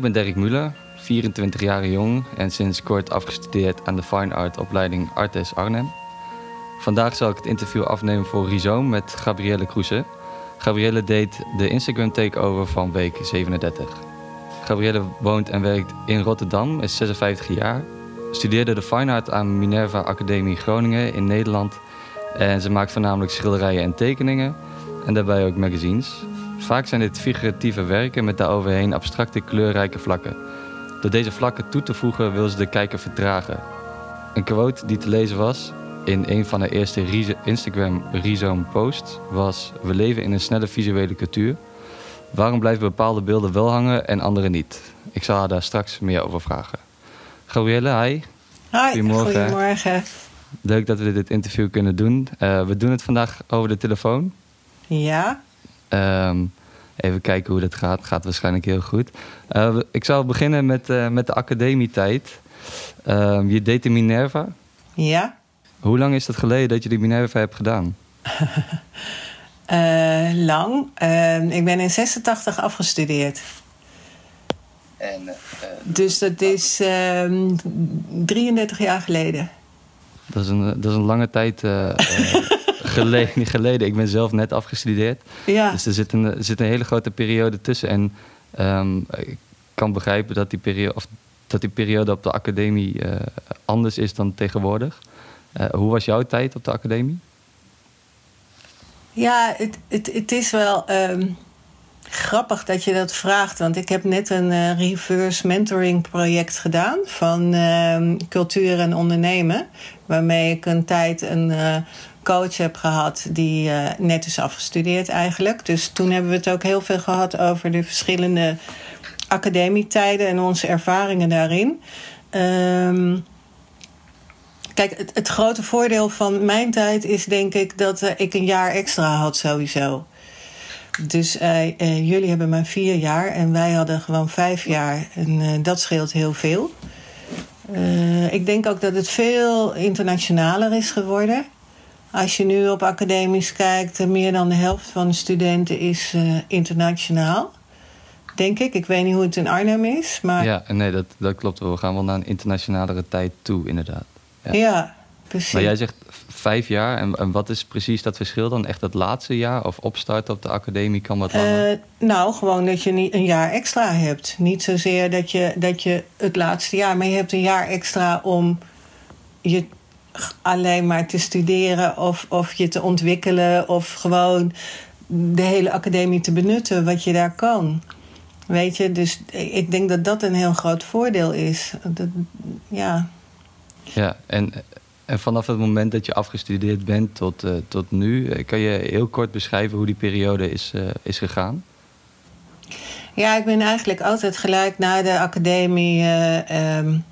ik ben Dirk Muller, 24 jaar jong en sinds kort afgestudeerd aan de Fine Art opleiding Artes Arnhem. Vandaag zal ik het interview afnemen voor Rhizoom met Gabrielle Kroese. Gabrielle deed de Instagram takeover van week 37. Gabrielle woont en werkt in Rotterdam, is 56 jaar. Studeerde de Fine Art aan Minerva Academie Groningen in Nederland. En ze maakt voornamelijk schilderijen en tekeningen en daarbij ook magazines. Vaak zijn dit figuratieve werken met daaroverheen abstracte kleurrijke vlakken. Door deze vlakken toe te voegen wil ze de kijker verdragen. Een quote die te lezen was in een van de eerste Instagram Rhizome posts was... We leven in een snelle visuele cultuur. Waarom blijven bepaalde beelden wel hangen en andere niet? Ik zal haar daar straks meer over vragen. Gabrielle, hi. Hi, goedemorgen. goedemorgen. Leuk dat we dit interview kunnen doen. Uh, we doen het vandaag over de telefoon. Ja. Um, even kijken hoe dat gaat. Gaat waarschijnlijk heel goed. Uh, ik zal beginnen met, uh, met de academietijd. Uh, je deed de Minerva. Ja. Hoe lang is het geleden dat je de Minerva hebt gedaan? uh, lang. Ehm, ik ben in 86 afgestudeerd. En, dus dat is 33 jaar geleden. Dat is een, dat is een lange tijd geleden, geleden. Ik ben zelf net afgestudeerd. Ja. Dus er zit, een, er zit een hele grote periode tussen. En um, ik kan begrijpen dat die, periode, of dat die periode op de academie uh, anders is dan tegenwoordig. Uh, hoe was jouw tijd op de academie? Ja, het, het, het is wel um, grappig dat je dat vraagt. Want ik heb net een uh, reverse mentoring project gedaan van uh, cultuur en ondernemen. Waarmee ik een tijd een coach heb gehad die uh, net is afgestudeerd eigenlijk. Dus toen hebben we het ook heel veel gehad over de verschillende academietijden en onze ervaringen daarin. Um, kijk, het, het, grote voordeel van mijn tijd is denk ik dat uh, ik een jaar extra had sowieso. Dus uh, jullie hebben maar vier jaar en wij hadden gewoon vijf jaar. En dat scheelt heel veel. ik denk ook dat het veel internationaler is geworden. Als je nu op academisch kijkt, meer dan de helft van de studenten is uh, internationaal. Denk ik. Ik weet niet hoe het in Arnhem is. Maar... Ja, nee, dat, dat klopt wel. We gaan wel naar een internationalere tijd toe, inderdaad. Ja, ja precies. Maar jij zegt vijf jaar. En, en, wat is precies dat verschil dan? Echt het laatste jaar of opstarten op de academie kan wat langer? Uh, nou, gewoon dat je niet een jaar extra hebt. Niet zozeer dat je, dat je het laatste jaar... maar je hebt een jaar extra om je alleen maar te studeren of, of je te ontwikkelen of gewoon de hele academie te benutten wat je daar kan. Weet je, dus ik denk dat dat een heel groot voordeel is. Dat, ja. Ja, en, en vanaf het moment dat je afgestudeerd bent tot, uh, tot nu, eh, kan je heel kort beschrijven hoe die periode is, uh, is gegaan? Ja, ik ben eigenlijk altijd gelijk na de academie. Uh, um,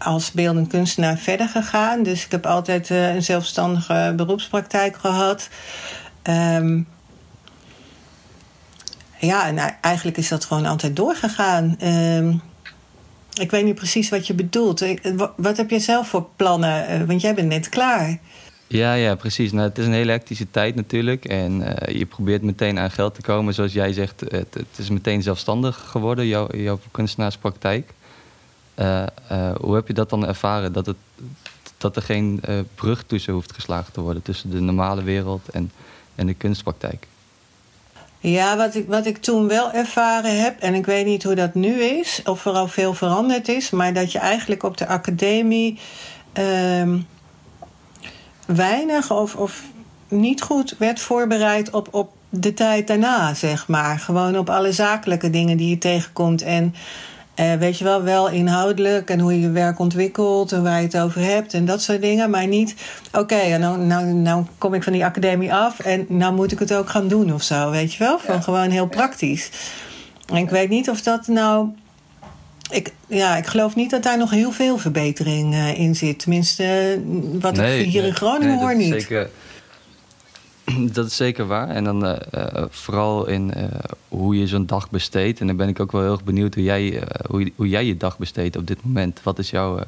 als beeldend kunstenaar verder gegaan. Dus ik heb altijd uh, een zelfstandige beroepspraktijk gehad. Um, ja, en eigenlijk is dat gewoon altijd doorgegaan. Um, ik weet niet precies wat je bedoelt. Wat heb je zelf voor plannen? Uh, want jij bent net klaar. Ja, ja, precies. Nou, het is een hele hectische tijd natuurlijk. En uh, je probeert meteen aan geld te komen. Zoals jij zegt, het, het is meteen zelfstandig geworden, jouw, jouw kunstenaarspraktijk. Uh, uh, hoe heb je dat dan ervaren? Dat, het, dat er geen uh, brug tussen hoeft geslagen te worden tussen de normale wereld en, en de kunstpraktijk? Ja, wat ik, wat ik toen wel ervaren heb, en ik weet niet hoe dat nu is, of er al veel veranderd is, maar dat je eigenlijk op de academie ehm, weinig of, of niet goed werd voorbereid op, op de tijd daarna, zeg maar. Gewoon op alle zakelijke dingen die je tegenkomt. En uh, weet je wel, wel inhoudelijk en hoe je je werk ontwikkelt en waar je het over hebt en dat soort dingen. Maar niet, oké, okay, nou, nou, nou kom ik van die academie af en nou moet ik het ook gaan doen of zo, weet je wel? Van gewoon heel praktisch. En ik weet niet of dat nou. Ik, ja, ik geloof niet dat daar nog heel veel verbetering uh, in zit. Tenminste, wat nee, ik hier in Groningen nee, hoor niet. Zeker, Dat is zeker waar. En dan uh, uh, vooral in uh, hoe je zo'n dag besteedt. En dan ben ik ook wel heel erg benieuwd hoe jij, hoe, hoe, jij je dag besteedt op dit moment. Wat is jouw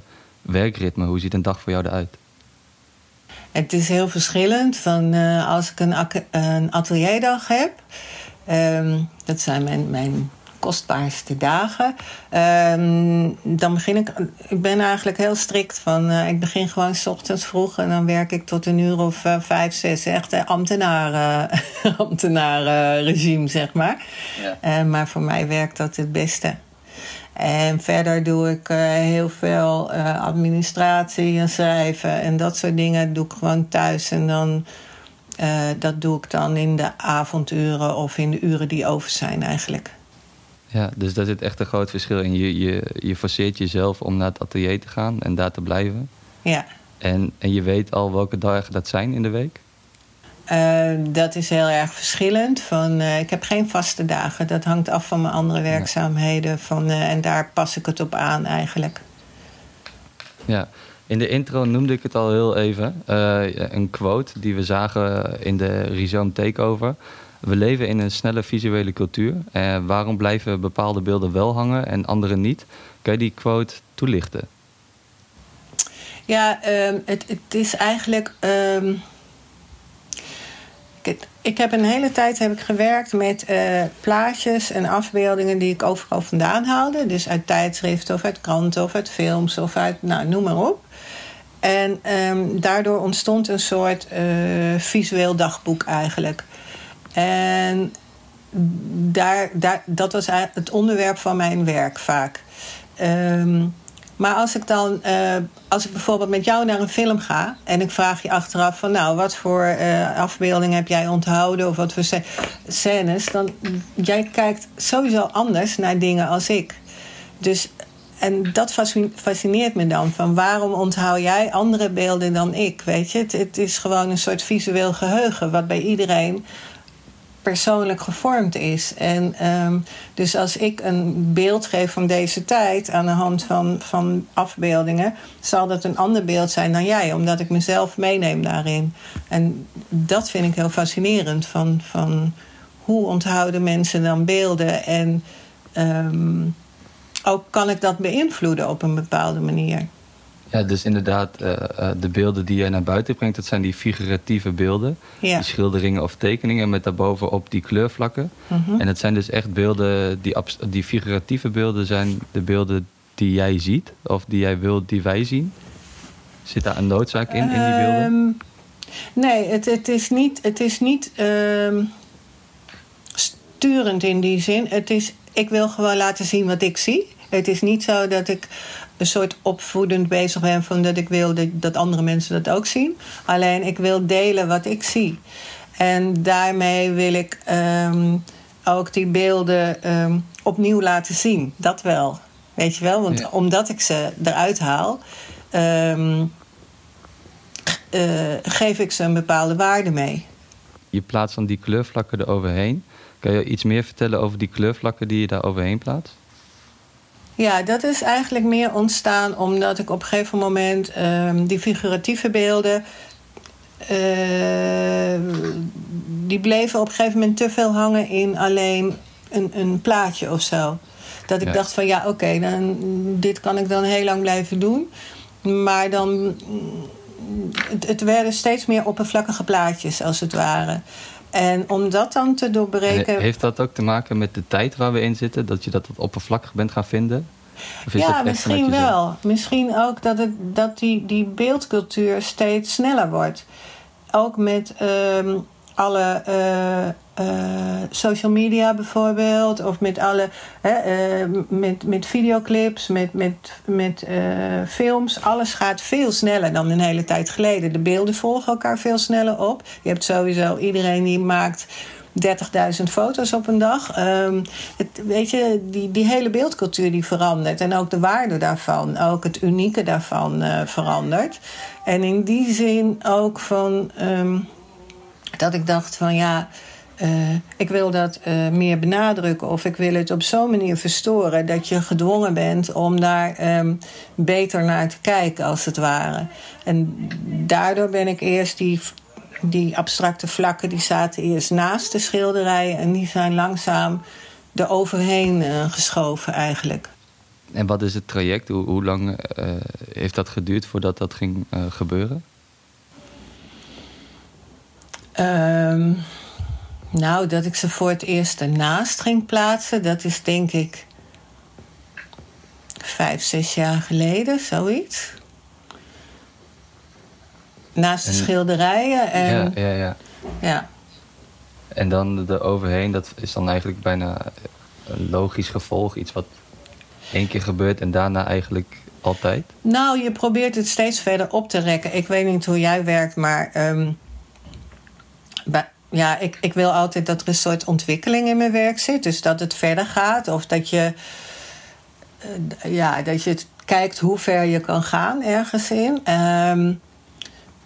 werkritme? Hoe ziet een dag voor jou eruit? Het is heel verschillend. Van als ik een, een atelierdag heb, um, dat zijn mijn, mijn kostbaarste dagen. Ehm, dan begin ik. Ik ben eigenlijk heel strikt van. Uh, ik begin gewoon s ochtends vroeg en dan werk ik tot een uur of uh, vijf, zes. Echt uh, ambtenaren, ambtenarenregime, zeg maar. Ja. maar voor mij werkt dat het beste. En verder doe ik heel veel administratie en schrijven en dat soort dingen doe ik gewoon thuis. En dan, dat doe ik dan in de avonduren of in de uren die over zijn eigenlijk. Ja, dus daar zit echt een groot verschil in. Je, je, je forceert jezelf om naar het atelier te gaan en daar te blijven. Ja. En, en je weet al welke dagen dat zijn in de week? Uh, dat is heel erg verschillend. Van, uh, ik heb geen vaste dagen. Dat hangt af van mijn andere werkzaamheden. Van, uh, en daar pas ik het op aan eigenlijk. Ja, in de intro noemde ik het al heel even. een quote die we zagen in de Rhizome Takeover. We leven in een snelle visuele cultuur. Uh, waarom blijven bepaalde beelden wel hangen en andere niet? Kan je die quote toelichten? Ja, um, het, het, is eigenlijk. Um, ik, heb een hele tijd heb ik gewerkt met uh, plaatjes en afbeeldingen die ik overal vandaan haalde. Dus uit tijdschriften of uit kranten of uit films of uit, nou, noem maar op. En um, daardoor ontstond een soort uh, visueel dagboek eigenlijk. En daar, daar, dat was het onderwerp van mijn werk vaak. Um, maar als ik dan, uh, als ik bijvoorbeeld met jou naar een film ga en ik vraag je achteraf van, nou, wat voor uh, afbeelding heb jij onthouden of wat voor scènes, dan jij kijkt sowieso anders naar dingen als ik. Dus en dat fascineert me dan. Van waarom onthoud jij andere beelden dan ik? Weet je, het, het is gewoon een soort visueel geheugen, wat bij iedereen persoonlijk gevormd is. En um, dus als ik een beeld geef van deze tijd aan de hand van, van afbeeldingen, zal dat een ander beeld zijn dan jij, omdat ik mezelf meeneem daarin. En dat vind ik heel fascinerend. Van, van hoe onthouden mensen dan beelden en um, ook kan ik dat beïnvloeden op een bepaalde manier. Ja, dus inderdaad, uh, uh, de beelden die jij naar buiten brengt, dat zijn die figuratieve beelden. Ja. Die schilderingen of tekeningen met daarbovenop die kleurvlakken. Mm -hmm. En het zijn dus echt beelden, die, die figuratieve beelden zijn de beelden die jij ziet, of die jij wilt die wij zien. Zit daar een noodzaak in, in die beelden? Um, nee, het, het is niet, het is niet um, sturend in die zin. Het is, ik wil gewoon laten zien wat ik zie. Het is niet zo dat ik een soort opvoedend bezig ben van dat ik wil dat, andere mensen dat ook zien. Alleen ik wil delen wat ik zie. En daarmee wil ik ehm, ook die beelden ehm, opnieuw laten zien. Dat wel. Weet je wel? Want omdat ik ze eruit haal, um, uh, geef ik ze een bepaalde waarde mee. Je plaatst dan die kleurvlakken eroverheen. Kan je iets meer vertellen over die kleurvlakken die je daar overheen plaatst? Ja, dat is eigenlijk meer ontstaan omdat ik op een gegeven moment um, die figuratieve beelden. Uh, die bleven op een gegeven moment te veel hangen in alleen een, een plaatje of zo. Dat ik dacht van ja, oké, okay, dan dit kan ik dan heel lang blijven doen. Maar dan. Het, het werden steeds meer oppervlakkige plaatjes, als het ware. En om dat dan te doorbreken. Heeft dat ook te maken met de tijd waar we in zitten? Dat je dat wat oppervlakkig bent gaan vinden? ja, misschien wel. Misschien ook dat, het, dat die, die beeldcultuur steeds sneller wordt. Ook met um, alle uh, uh, social media bijvoorbeeld, of met alle uh, met, met videoclips, met, met, met films. Alles gaat veel sneller dan een hele tijd geleden. De beelden volgen elkaar veel sneller op. Je hebt sowieso iedereen die maakt 30.000 foto's op een dag. Um, het, weet je, die, die hele beeldcultuur die verandert. En ook de waarde daarvan, ook het unieke daarvan verandert. En in die zin ook van um, dat ik dacht van ja. Uh, ik wil dat uh, meer benadrukken of ik wil het op zo'n manier verstoren dat je gedwongen bent om daar um, beter naar te kijken, als het ware. En daardoor ben ik eerst die die abstracte vlakken die zaten eerst naast de schilderijen en die zijn langzaam er overheen geschoven eigenlijk. En wat is het traject? Hoe, hoe lang heeft dat geduurd voordat dat ging gebeuren? Um, nou, dat ik ze voor het eerst ernaast ging plaatsen, dat is denk ik vijf, zes jaar geleden, zoiets. Naast de schilderijen. En, ja, ja, ja. ja. En dan de overheen, dat is dan eigenlijk bijna een logisch gevolg. Iets wat één keer gebeurt en daarna eigenlijk altijd? Nou, je probeert het steeds verder op te rekken. Ik weet niet hoe jij werkt, maar um, bij, ja, ik, ik wil altijd dat er een soort ontwikkeling in mijn werk zit. Dus dat het verder gaat. Of dat je, uh, ja, dat je kijkt hoe ver je kan gaan ergens in. Um,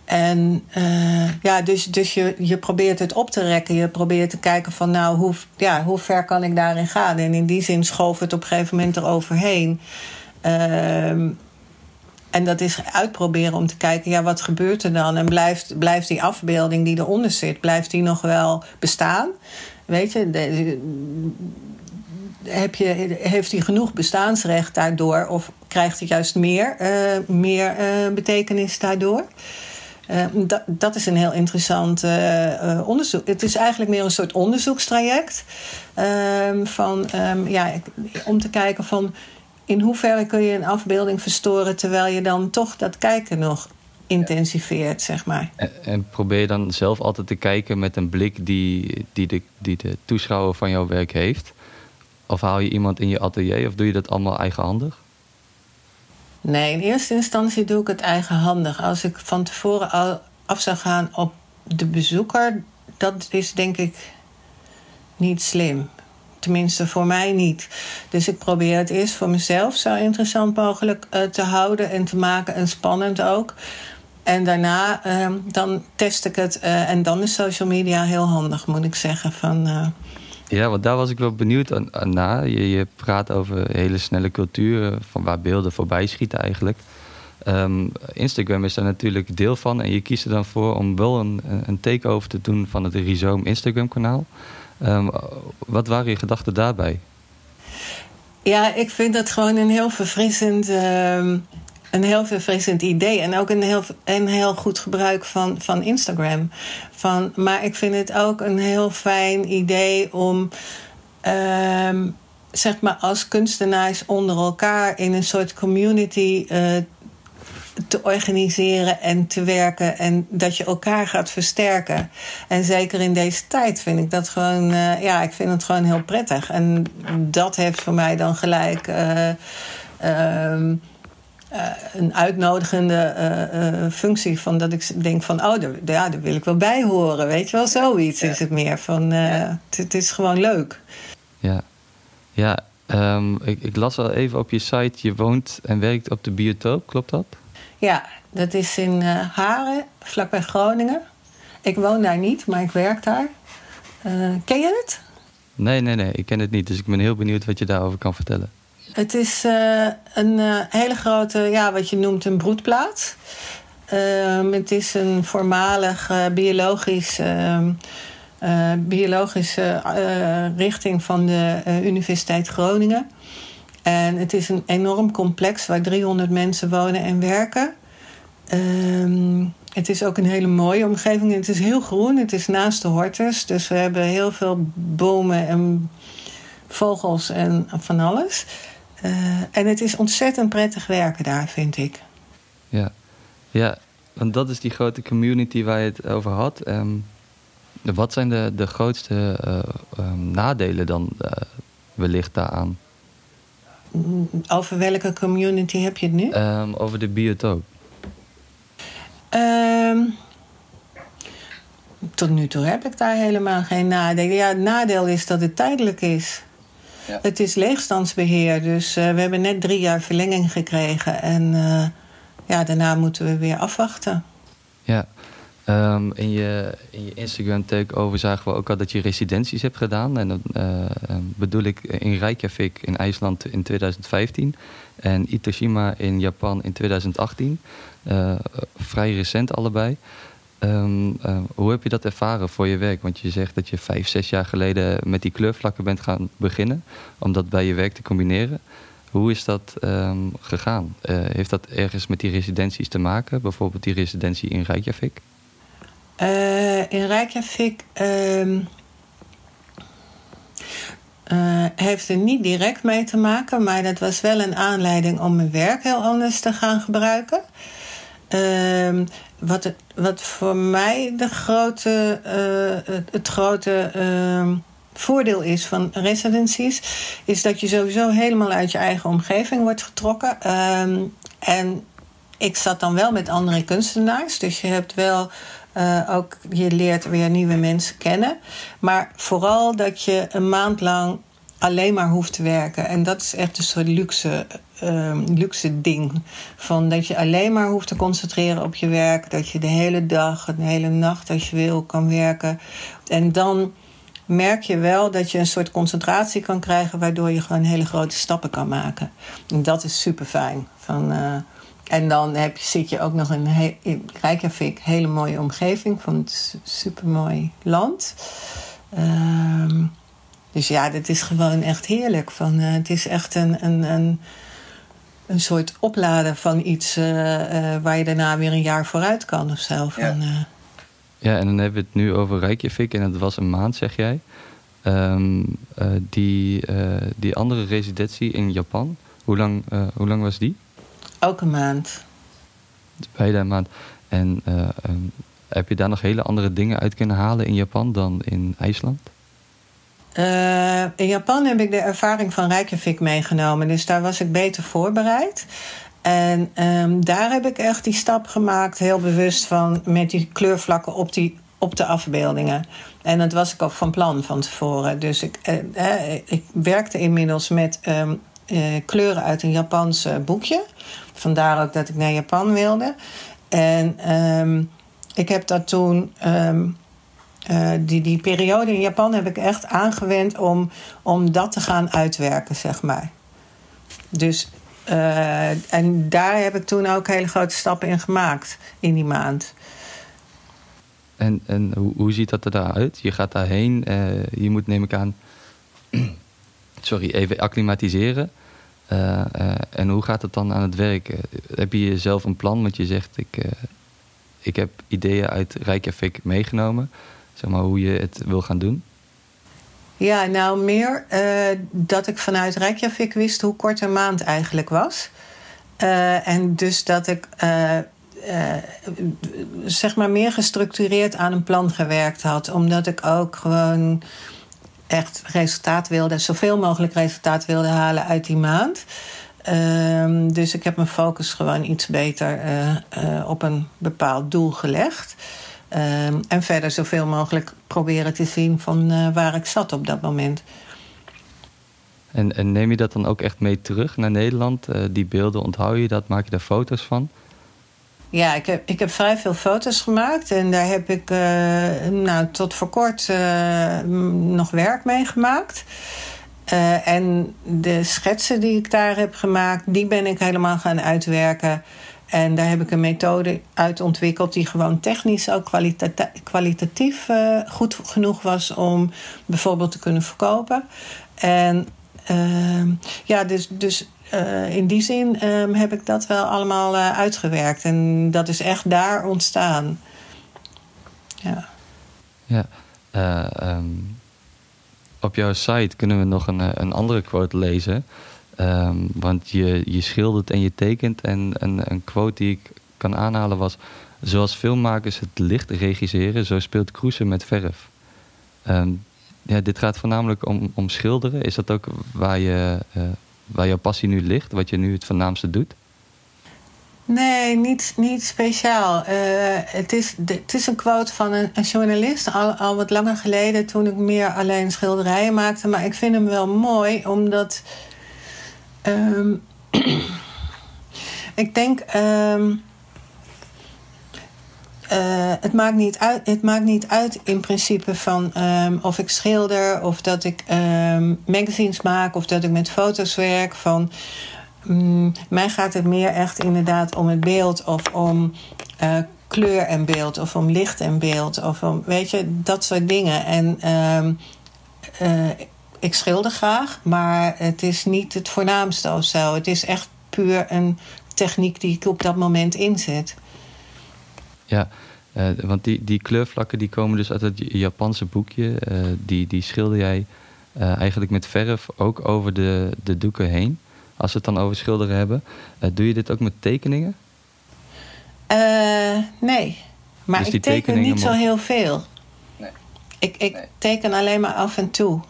en uh, ja, dus, dus je, je probeert het op te rekken. Je probeert te kijken van nou, hoe, ja, hoe ver kan ik daarin gaan? En in die zin schoof het op een gegeven moment eroverheen. Um, en dat is uitproberen om te kijken, ja, wat gebeurt er dan? En blijft, blijft die afbeelding die eronder zit, blijft die nog wel bestaan? Weet je, heb je heeft hij genoeg bestaansrecht daardoor? Of krijgt het juist meer, uh, meer uh, betekenis daardoor? Uh, dat, dat is een heel interessant onderzoek. Het is eigenlijk meer een soort onderzoekstraject. Ehm, van, um, ja, om te kijken van in hoeverre kun je een afbeelding verstoren terwijl je dan toch dat kijken nog intensiveert, zeg maar. En, en, probeer je dan zelf altijd te kijken met een blik die, die, de, die de toeschouwer van jouw werk heeft? Of haal je iemand in je atelier of doe je dat allemaal eigenhandig? Nee, in eerste instantie doe ik het eigenhandig. Als ik van tevoren al af zou gaan op de bezoeker, dat is denk ik niet slim. Tenminste, voor mij niet. Dus ik probeer het eerst voor mezelf zo interessant mogelijk uh, te houden en te maken en spannend ook. En daarna uh, dan test ik het. Uh, en dan is social media heel handig, moet ik zeggen. Van, uh... Ja, want daar was ik wel benieuwd aan. Je, je, praat over hele snelle culturen, van waar beelden voorbij schieten eigenlijk. Um, Instagram is daar natuurlijk deel van. En je kiest er dan voor om wel een, een takeover te doen van het Rhizome Instagram kanaal. Um, wat waren je gedachten daarbij? Ja, ik vind dat gewoon een heel verfrissend, um, een heel verfrissend idee. En ook een heel, een heel goed gebruik van, van Instagram. Van, maar ik vind het ook een heel fijn idee om. Um, zeg maar als kunstenaars onder elkaar in een soort community uh, te organiseren en te werken. En dat je elkaar gaat versterken. En zeker in deze tijd vind ik dat gewoon, uh, ja, ik vind het gewoon heel prettig. En dat heeft voor mij dan gelijk. Uh, uh, een uitnodigende functie van dat ik denk van oh, daar, ja, daar wil ik wel bij horen. Weet je wel, zoiets ja. is het meer van ja. het, is gewoon leuk. Ja, ja um, ik, ik las al even op je site, je woont en werkt op de biotoop, klopt dat? Ja, dat is in uh, Haren, vlakbij Groningen. Ik woon daar niet, maar ik werk daar. Uh, ken je het? Nee, nee, nee, ik ken het niet. Dus ik ben heel benieuwd wat je daarover kan vertellen. Het is uh, een hele grote, ja, wat je noemt een broedplaats. Ehm, het is een voormalig biologisch, ehm, biologische richting van de Universiteit Groningen. En het is een enorm complex waar 300 mensen wonen en werken. Um, het is ook een hele mooie omgeving. Het is heel groen. Het is naast de hortus. Dus we hebben heel veel bomen en vogels en van alles. Uh, en het is ontzettend prettig werken daar, vind ik. Ja, ja want dat is die grote community waar je het over had. Um, wat zijn de, de grootste uh, um, nadelen dan uh, wellicht daaraan? Over welke community heb je het nu? Um, over de biotoop. Um, tot nu toe heb ik daar helemaal geen nadeel. Ja, het nadeel is dat het tijdelijk is. Ja. Het is leegstandsbeheer, dus uh, we hebben net drie jaar verlenging gekregen. En uh, ja, daarna moeten we weer afwachten. Ja, Um, in, je, in je Instagram takeover zagen we ook al dat je residenties hebt gedaan. En dan uh, bedoel ik in Reykjavik in IJsland in 2015 en Itoshima in Japan in 2018. Uh, vrij recent allebei. Ehm, eh, hoe heb je dat ervaren voor je werk? Want je zegt dat je vijf, zes jaar geleden met die kleurvlakken bent gaan beginnen, om dat bij je werk te combineren. Hoe is dat ehm, gegaan? Heeft dat ergens met die residenties te maken? Bijvoorbeeld die residentie in Reykjavik? Uh, in Reykjavik uh, heeft er niet direct mee te maken, maar dat was wel een aanleiding om mijn werk heel anders te gaan gebruiken. Ehm, wat, het, wat voor mij de grote, het, het, grote voordeel is van residencies, is dat je sowieso helemaal uit je eigen omgeving wordt getrokken. Ehm, en ik zat dan wel met andere kunstenaars, dus je hebt wel uh, ook, je leert weer nieuwe mensen kennen. Maar vooral dat je een maand lang alleen maar hoeft te werken. En dat is echt een soort luxe, uh, luxe ding. Van dat je alleen maar hoeft te concentreren op je werk. Dat je de hele dag, de hele nacht als je wil kan werken. En dan merk je wel dat je een soort concentratie kan krijgen, waardoor je gewoon hele grote stappen kan maken. En dat is super fijn. Van, uh, en dan heb je, zit je ook nog in, in Reykjavik, hele mooie omgeving van het supermooi land. Uh, dus ja, dit is gewoon echt heerlijk. Van, uh, het is echt een, een, een, een soort opladen van iets uh, waar je daarna weer een jaar vooruit kan of zo. Van, ja. Ja, en dan hebben we het nu over Reykjavik en het was een maand, zeg jij. Um, uh, die, uh, die andere residentie in Japan, hoe lang, uh, hoe lang was die? Een maand. Beide een maand. En um, heb je daar nog hele andere dingen uit kunnen halen in Japan dan in IJsland? in Japan heb ik de ervaring van Reykjavik meegenomen, dus daar was ik beter voorbereid. En um, daar heb ik echt die stap gemaakt, heel bewust van met die kleurvlakken op, die, op de afbeeldingen. En dat was ik ook van plan van tevoren. Dus ik, eh, ik werkte inmiddels met um, uh, kleuren uit een Japans boekje. Vandaar ook dat ik naar Japan wilde. En um, ik heb dat toen. Um, uh, die, die periode in Japan heb ik echt aangewend om, om dat te gaan uitwerken, zeg maar. Dus uh, en daar heb ik toen ook hele grote stappen in gemaakt in die maand. En, en hoe, hoe ziet dat er daaruit? Je gaat daarheen, uh, je moet neem ik aan, sorry, even acclimatiseren. Uh, en hoe gaat het dan aan het werk? heb je zelf een plan? Want je zegt, ik, ik heb ideeën uit Reykjavik meegenomen. Zeg maar hoe je het wil gaan doen. Ja, nou meer dat ik vanuit Reykjavik wist hoe kort een maand eigenlijk was. En dus dat ik zeg maar meer gestructureerd aan een plan gewerkt had. Omdat ik ook gewoon echt resultaat wilde, zoveel mogelijk resultaat wilde halen uit die maand. Ehm, dus ik heb mijn focus gewoon iets beter op een bepaald doel gelegd. Um, en verder zoveel mogelijk proberen te zien van uh, waar ik zat op dat moment. En, en, neem je dat dan ook echt mee terug naar Nederland? Die beelden, onthoud je dat? Maak je daar foto's van? Ja, ik heb, ik heb vrij veel foto's gemaakt. En daar heb ik uh, nou, tot voor kort nog werk mee gemaakt. en de schetsen die ik daar heb gemaakt, die ben ik helemaal gaan uitwerken. En daar heb ik een methode uit ontwikkeld die gewoon technisch ook kwalitatief goed genoeg was om bijvoorbeeld te kunnen verkopen. En ja, dus, dus uh, in die zin um, heb ik dat wel allemaal uh, uitgewerkt. En dat is echt daar ontstaan. Ja. Ja. Um, op jouw site kunnen we nog een, een andere quote lezen. Um, want je, je schildert en je tekent. En een, een quote die ik kan aanhalen was... Zoals filmmakers het licht regisseren, zo speelt Kroese met verf. Ja, dit gaat voornamelijk om, om schilderen. Is dat ook waar, je, waar jouw passie nu ligt? Wat je nu het voornaamste doet? Nee, niet, niet speciaal. Uh, het, is, het is een quote van een, een journalist, al, al wat langer geleden, toen ik meer alleen schilderijen maakte. Maar ik vind hem wel mooi, omdat Um, ik denk. Um, uh, het, maakt niet uit, het maakt niet uit in principe van um, of ik schilder of dat ik magazines maak of dat ik met foto's werk. Van, um, mij gaat het meer echt inderdaad om het beeld of om uh, kleur en beeld of om licht en beeld of om, weet je, dat soort dingen. En ehm, eh, ik schilder graag, maar het is niet het voornaamste of zo. Het is echt puur een techniek die ik op dat moment inzet. Ja, uh, want die, die kleurvlakken die komen dus uit het Japanse boekje. Uh, die, die schilder jij eigenlijk met verf ook over de, de doeken heen. Als we het dan over schilderen hebben. doe je dit ook met tekeningen? nee, maar dus ik teken niet zo heel veel. Nee. Ik, ik teken alleen maar af en toe.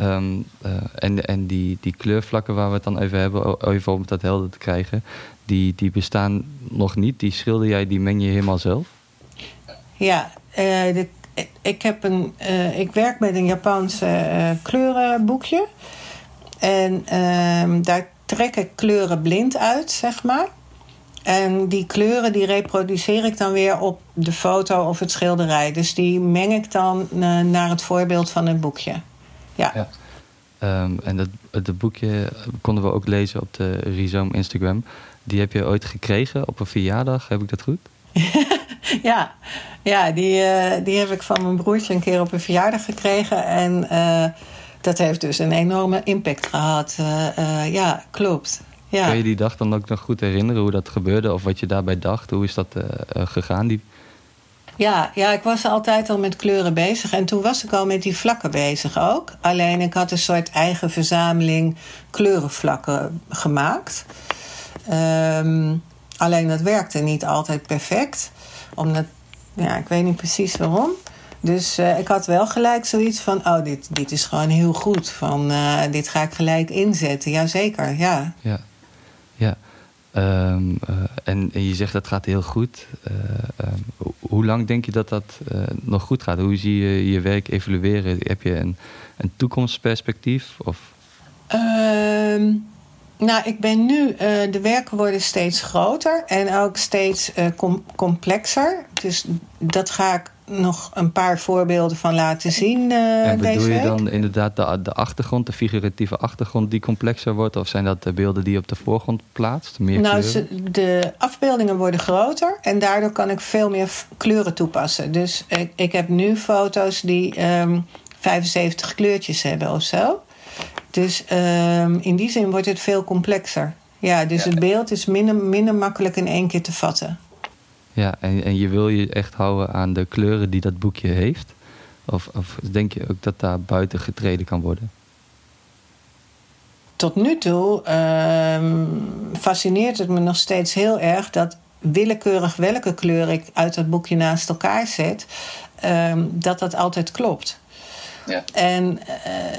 Um, uh, en en die, die kleurvlakken waar we het dan even hebben, even om dat helder te krijgen, die, die bestaan nog niet. Die schilder jij, die meng je helemaal zelf? Ja, uh, de, ik, heb een, uh, ik werk met een Japanse kleurenboekje. En ehm, daar trek ik kleuren blind uit, zeg maar. En die kleuren die reproduceer ik dan weer op de foto of het schilderij. Dus die meng ik dan naar het voorbeeld van het boekje ja. ja. Um, en dat, het boekje konden we ook lezen op de Rhizome Instagram. Die heb je ooit gekregen op een verjaardag, heb ik dat goed? ja, ja die, uh, die heb ik van mijn broertje een keer op een verjaardag gekregen. En uh, dat heeft dus een enorme impact gehad. Uh, ja, klopt. Ja. Kun je die dag dan ook nog goed herinneren hoe dat gebeurde? Of wat je daarbij dacht? Hoe is dat gegaan, die ja, ja, ik was altijd al met kleuren bezig. En toen was ik al met die vlakken bezig ook. Alleen ik had een soort eigen verzameling kleurenvlakken gemaakt. Um, alleen dat werkte niet altijd perfect. Omdat, ja, ik weet niet precies waarom. Dus uh, ik had wel gelijk zoiets van: oh, dit, dit is gewoon heel goed. Van, uh, dit ga ik gelijk inzetten. Jazeker, ja. Ja, ja. Um, uh, en, je zegt dat gaat heel goed. Uh, hoe lang denk je dat dat uh, nog goed gaat? Hoe zie je je werk evolueren? Heb je een, een toekomstperspectief? Of? Ehm, nou, ik ben nu, de werken worden steeds groter en ook steeds com complexer. Dus dat ga ik nog een paar voorbeelden van laten zien. Uh, en bedoel je dan inderdaad de, de achtergrond, de figuratieve achtergrond die complexer wordt? Of zijn dat de beelden die je op de voorgrond plaatst? Meer nou, de afbeeldingen worden groter en daardoor kan ik veel meer kleuren toepassen. Dus ik, ik heb nu foto's die um, ehm, 75 kleurtjes hebben of zo. Dus um, in die zin wordt het veel complexer. Ja, dus het beeld is minder, minder makkelijk in één keer te vatten. Ja, en, en je wil je echt houden aan de kleuren die dat boekje heeft? Of, of denk je ook dat daar buiten getreden kan worden? Tot nu toe uh, fascineert het me nog steeds heel erg dat willekeurig welke kleur ik uit dat boekje naast elkaar zet, uh, dat dat altijd klopt. Ja. En uh,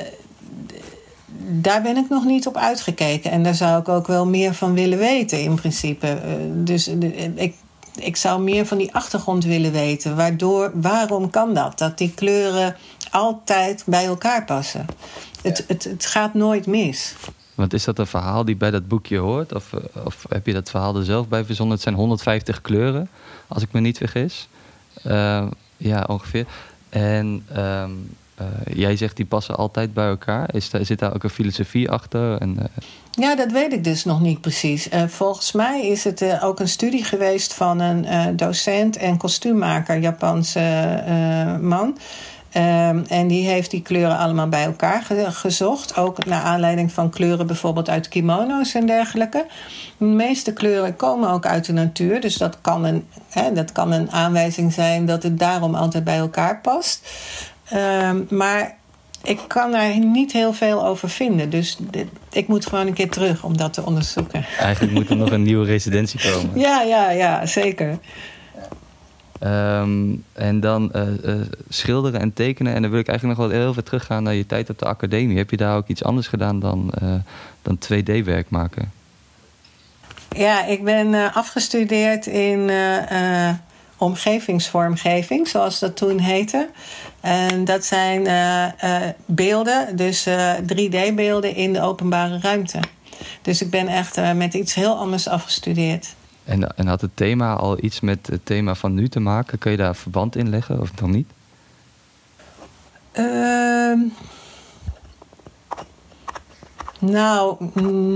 daar ben ik nog niet op uitgekeken. En daar zou ik ook wel meer van willen weten, in principe. Uh, dus ik ik zou meer van die achtergrond willen weten. Waardoor, waarom kan dat? Dat die kleuren altijd bij elkaar passen. Het, het, het gaat nooit mis. Want is dat een verhaal die bij dat boekje hoort? Of, of heb je dat verhaal er zelf bij verzonnen? Het zijn 150 kleuren, als ik me niet vergis. Uh, ja, ongeveer. En ehm, uh, jij zegt die passen altijd bij elkaar. Is daar, zit daar ook een filosofie achter? En, uh... Ja, dat weet ik dus nog niet precies. Uh, volgens mij is het ook een studie geweest van een docent en kostuummaker, Japanse man. Um, en die heeft die kleuren allemaal bij elkaar ge gezocht. Ook naar aanleiding van kleuren bijvoorbeeld uit kimono's en dergelijke. De meeste kleuren komen ook uit de natuur. Dus dat kan een, hè, dat kan een aanwijzing zijn dat het daarom altijd bij elkaar past. Um, maar ik kan daar niet heel veel over vinden. Dus dit, ik moet gewoon een keer terug om dat te onderzoeken. Eigenlijk moet er nog een nieuwe residentie komen. Ja, ja, ja, zeker. Um, en dan uh, uh, schilderen en tekenen. En dan wil ik eigenlijk nog wel heel veel teruggaan naar je tijd op de academie. Heb je daar ook iets anders gedaan dan, uh, dan 2D-werk maken? Ja, ik ben afgestudeerd in omgevingsvormgeving, zoals dat toen heette. En dat zijn uh, uh, beelden, dus uh, 3D-beelden in de openbare ruimte. Dus ik ben echt met iets heel anders afgestudeerd. En, en had het thema al iets met het thema van nu te maken? Kun je daar verband in leggen of dan niet? Ehm, nou,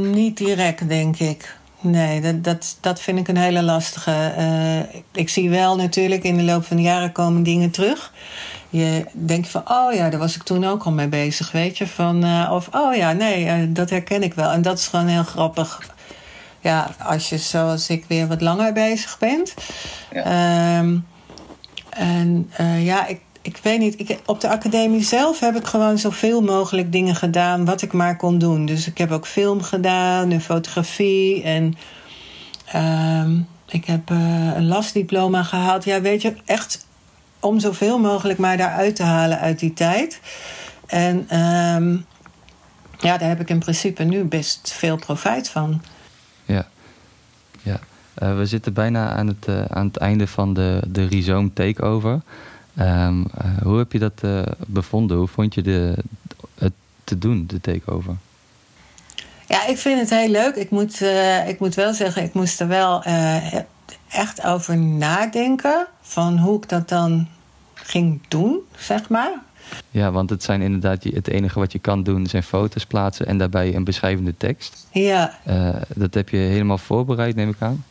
niet direct, denk ik. nee, dat, dat, dat vind ik een hele lastige. Uh, ik zie wel natuurlijk in de loop van de jaren komen dingen terug. Je denkt van, oh ja, daar was ik toen ook al mee bezig, weet je. Van, uh, of, oh ja, nee, uh, dat herken ik wel. En dat is gewoon heel grappig. Ja, als je zoals ik weer wat langer bezig bent. Ja. Um, en ja, ik, ik weet niet. Ik, op de academie zelf heb ik gewoon zoveel mogelijk dingen gedaan wat ik maar kon doen. Dus ik heb ook film gedaan en fotografie. En um, ik heb een lastdiploma gehaald. Ja, weet je, echt om zoveel mogelijk maar daaruit te halen uit die tijd. En um, ja, daar heb ik in principe nu best veel profijt van. Ja, ja. Uh, we zitten bijna aan het, uh, aan het einde van de, de Rhizoom Takeover. Um, uh, hoe heb je dat bevonden? Hoe vond je de, het te doen, de takeover? Ja, ik vind het heel leuk. Ik moet, ik moet wel zeggen, ik moest er wel echt over nadenken. Van hoe ik dat dan ging doen, zeg maar. Ja, want het zijn inderdaad het enige wat je kan doen zijn foto's plaatsen en daarbij een beschrijvende tekst. Ja. dat heb je helemaal voorbereid, neem ik aan.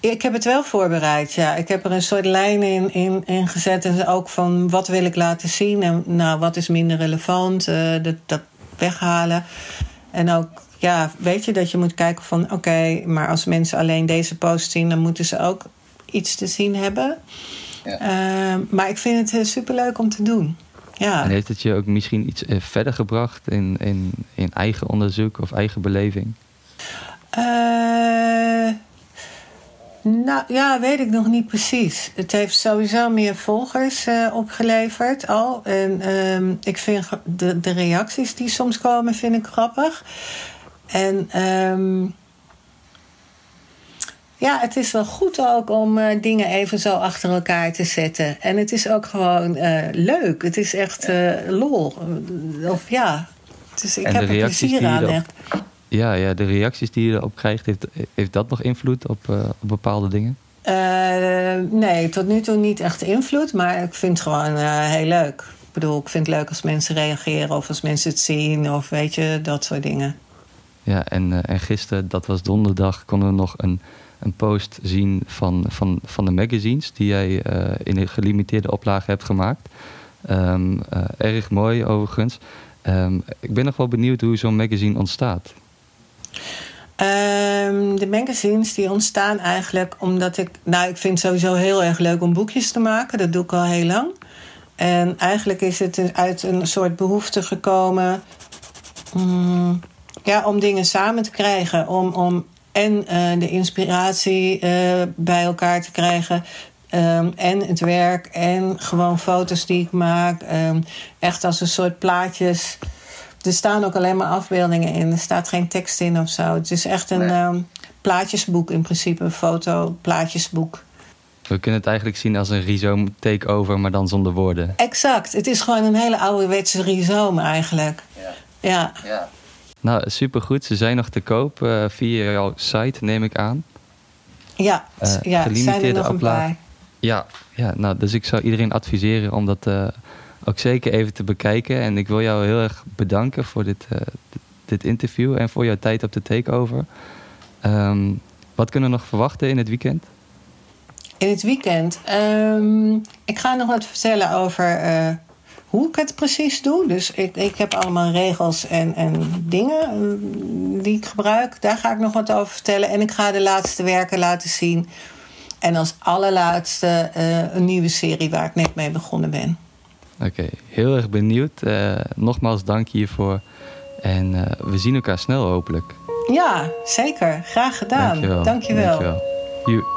Ik heb het wel voorbereid, ja. Ik heb er een soort lijn in, in, in gezet. En ook van wat wil ik laten zien en nou, wat is minder relevant. Uh, dat, dat weghalen. En ook, ja, weet je, dat je moet kijken van... oké, okay, maar als mensen alleen deze post zien... dan moeten ze ook iets te zien hebben. Ja. Uh, maar ik vind het superleuk om te doen. Ja. En heeft het je ook misschien iets verder gebracht... in, in, in eigen onderzoek of eigen beleving? Uh, nou ja, weet ik nog niet precies. Het heeft sowieso meer volgers uh, opgeleverd al. En um, ik vind de, de reacties die soms komen, vind ik grappig. En um, ja, het is wel goed ook om uh, dingen even zo achter elkaar te zetten. En het is ook gewoon uh, leuk. Het is echt lol. Of ja, dus ik en heb er plezier aan. Ja, ja, de reacties die je erop krijgt, heeft, heeft dat nog invloed op, op bepaalde dingen? Nee, tot nu toe niet echt invloed, maar ik vind het gewoon heel leuk. Ik bedoel, ik vind het leuk als mensen reageren of als mensen het zien of weet je, dat soort dingen. Ja, en, en gisteren, dat was donderdag, konden we nog een, een post zien van, van, van de magazines die jij in een gelimiteerde oplage hebt gemaakt. Um, erg mooi overigens. Um, ik ben nog wel benieuwd hoe zo'n magazine ontstaat. Um, de magazines die ontstaan eigenlijk omdat ik... Nou, ik vind het sowieso heel erg leuk om boekjes te maken. Dat doe ik al heel lang. En eigenlijk is het uit een soort behoefte gekomen... Um, ja, om dingen samen te krijgen. Om, om en uh, de inspiratie uh, bij elkaar te krijgen... Um, en het werk en gewoon foto's die ik maak. Um, echt als een soort plaatjes er staan ook alleen maar afbeeldingen in. Er staat geen tekst in of zo. Het is echt een nee. um, plaatjesboek in principe. Een foto-plaatjesboek. We kunnen het eigenlijk zien als een rhizoom takeover, maar dan zonder woorden. Exact. Het is gewoon een hele ouderwetse rhizoom eigenlijk. Ja. ja. ja. Nou, supergoed. Ze zijn nog te koop uh, via jouw site, neem ik aan. Ja, uh, ja zijn er nog een paar. Ja, ja nou, dus ik zou iedereen adviseren om dat... Uh, ook zeker even te bekijken. En ik wil jou heel erg bedanken voor dit, dit interview en voor jouw tijd op de takeover. Um, wat kunnen we nog verwachten in het weekend? In het weekend? Um, ik ga nog wat vertellen over hoe ik het precies doe. Dus ik, ik heb allemaal regels en, en dingen uh, die ik gebruik. Daar ga ik nog wat over vertellen. En ik ga de laatste werken laten zien. En als allerlaatste een nieuwe serie waar ik net mee begonnen ben. Oké, okay, heel erg benieuwd. Uh, nogmaals dank hiervoor. En uh, we zien elkaar snel hopelijk. Ja, zeker. Graag gedaan. Dankjewel. Dankjewel. Dankjewel.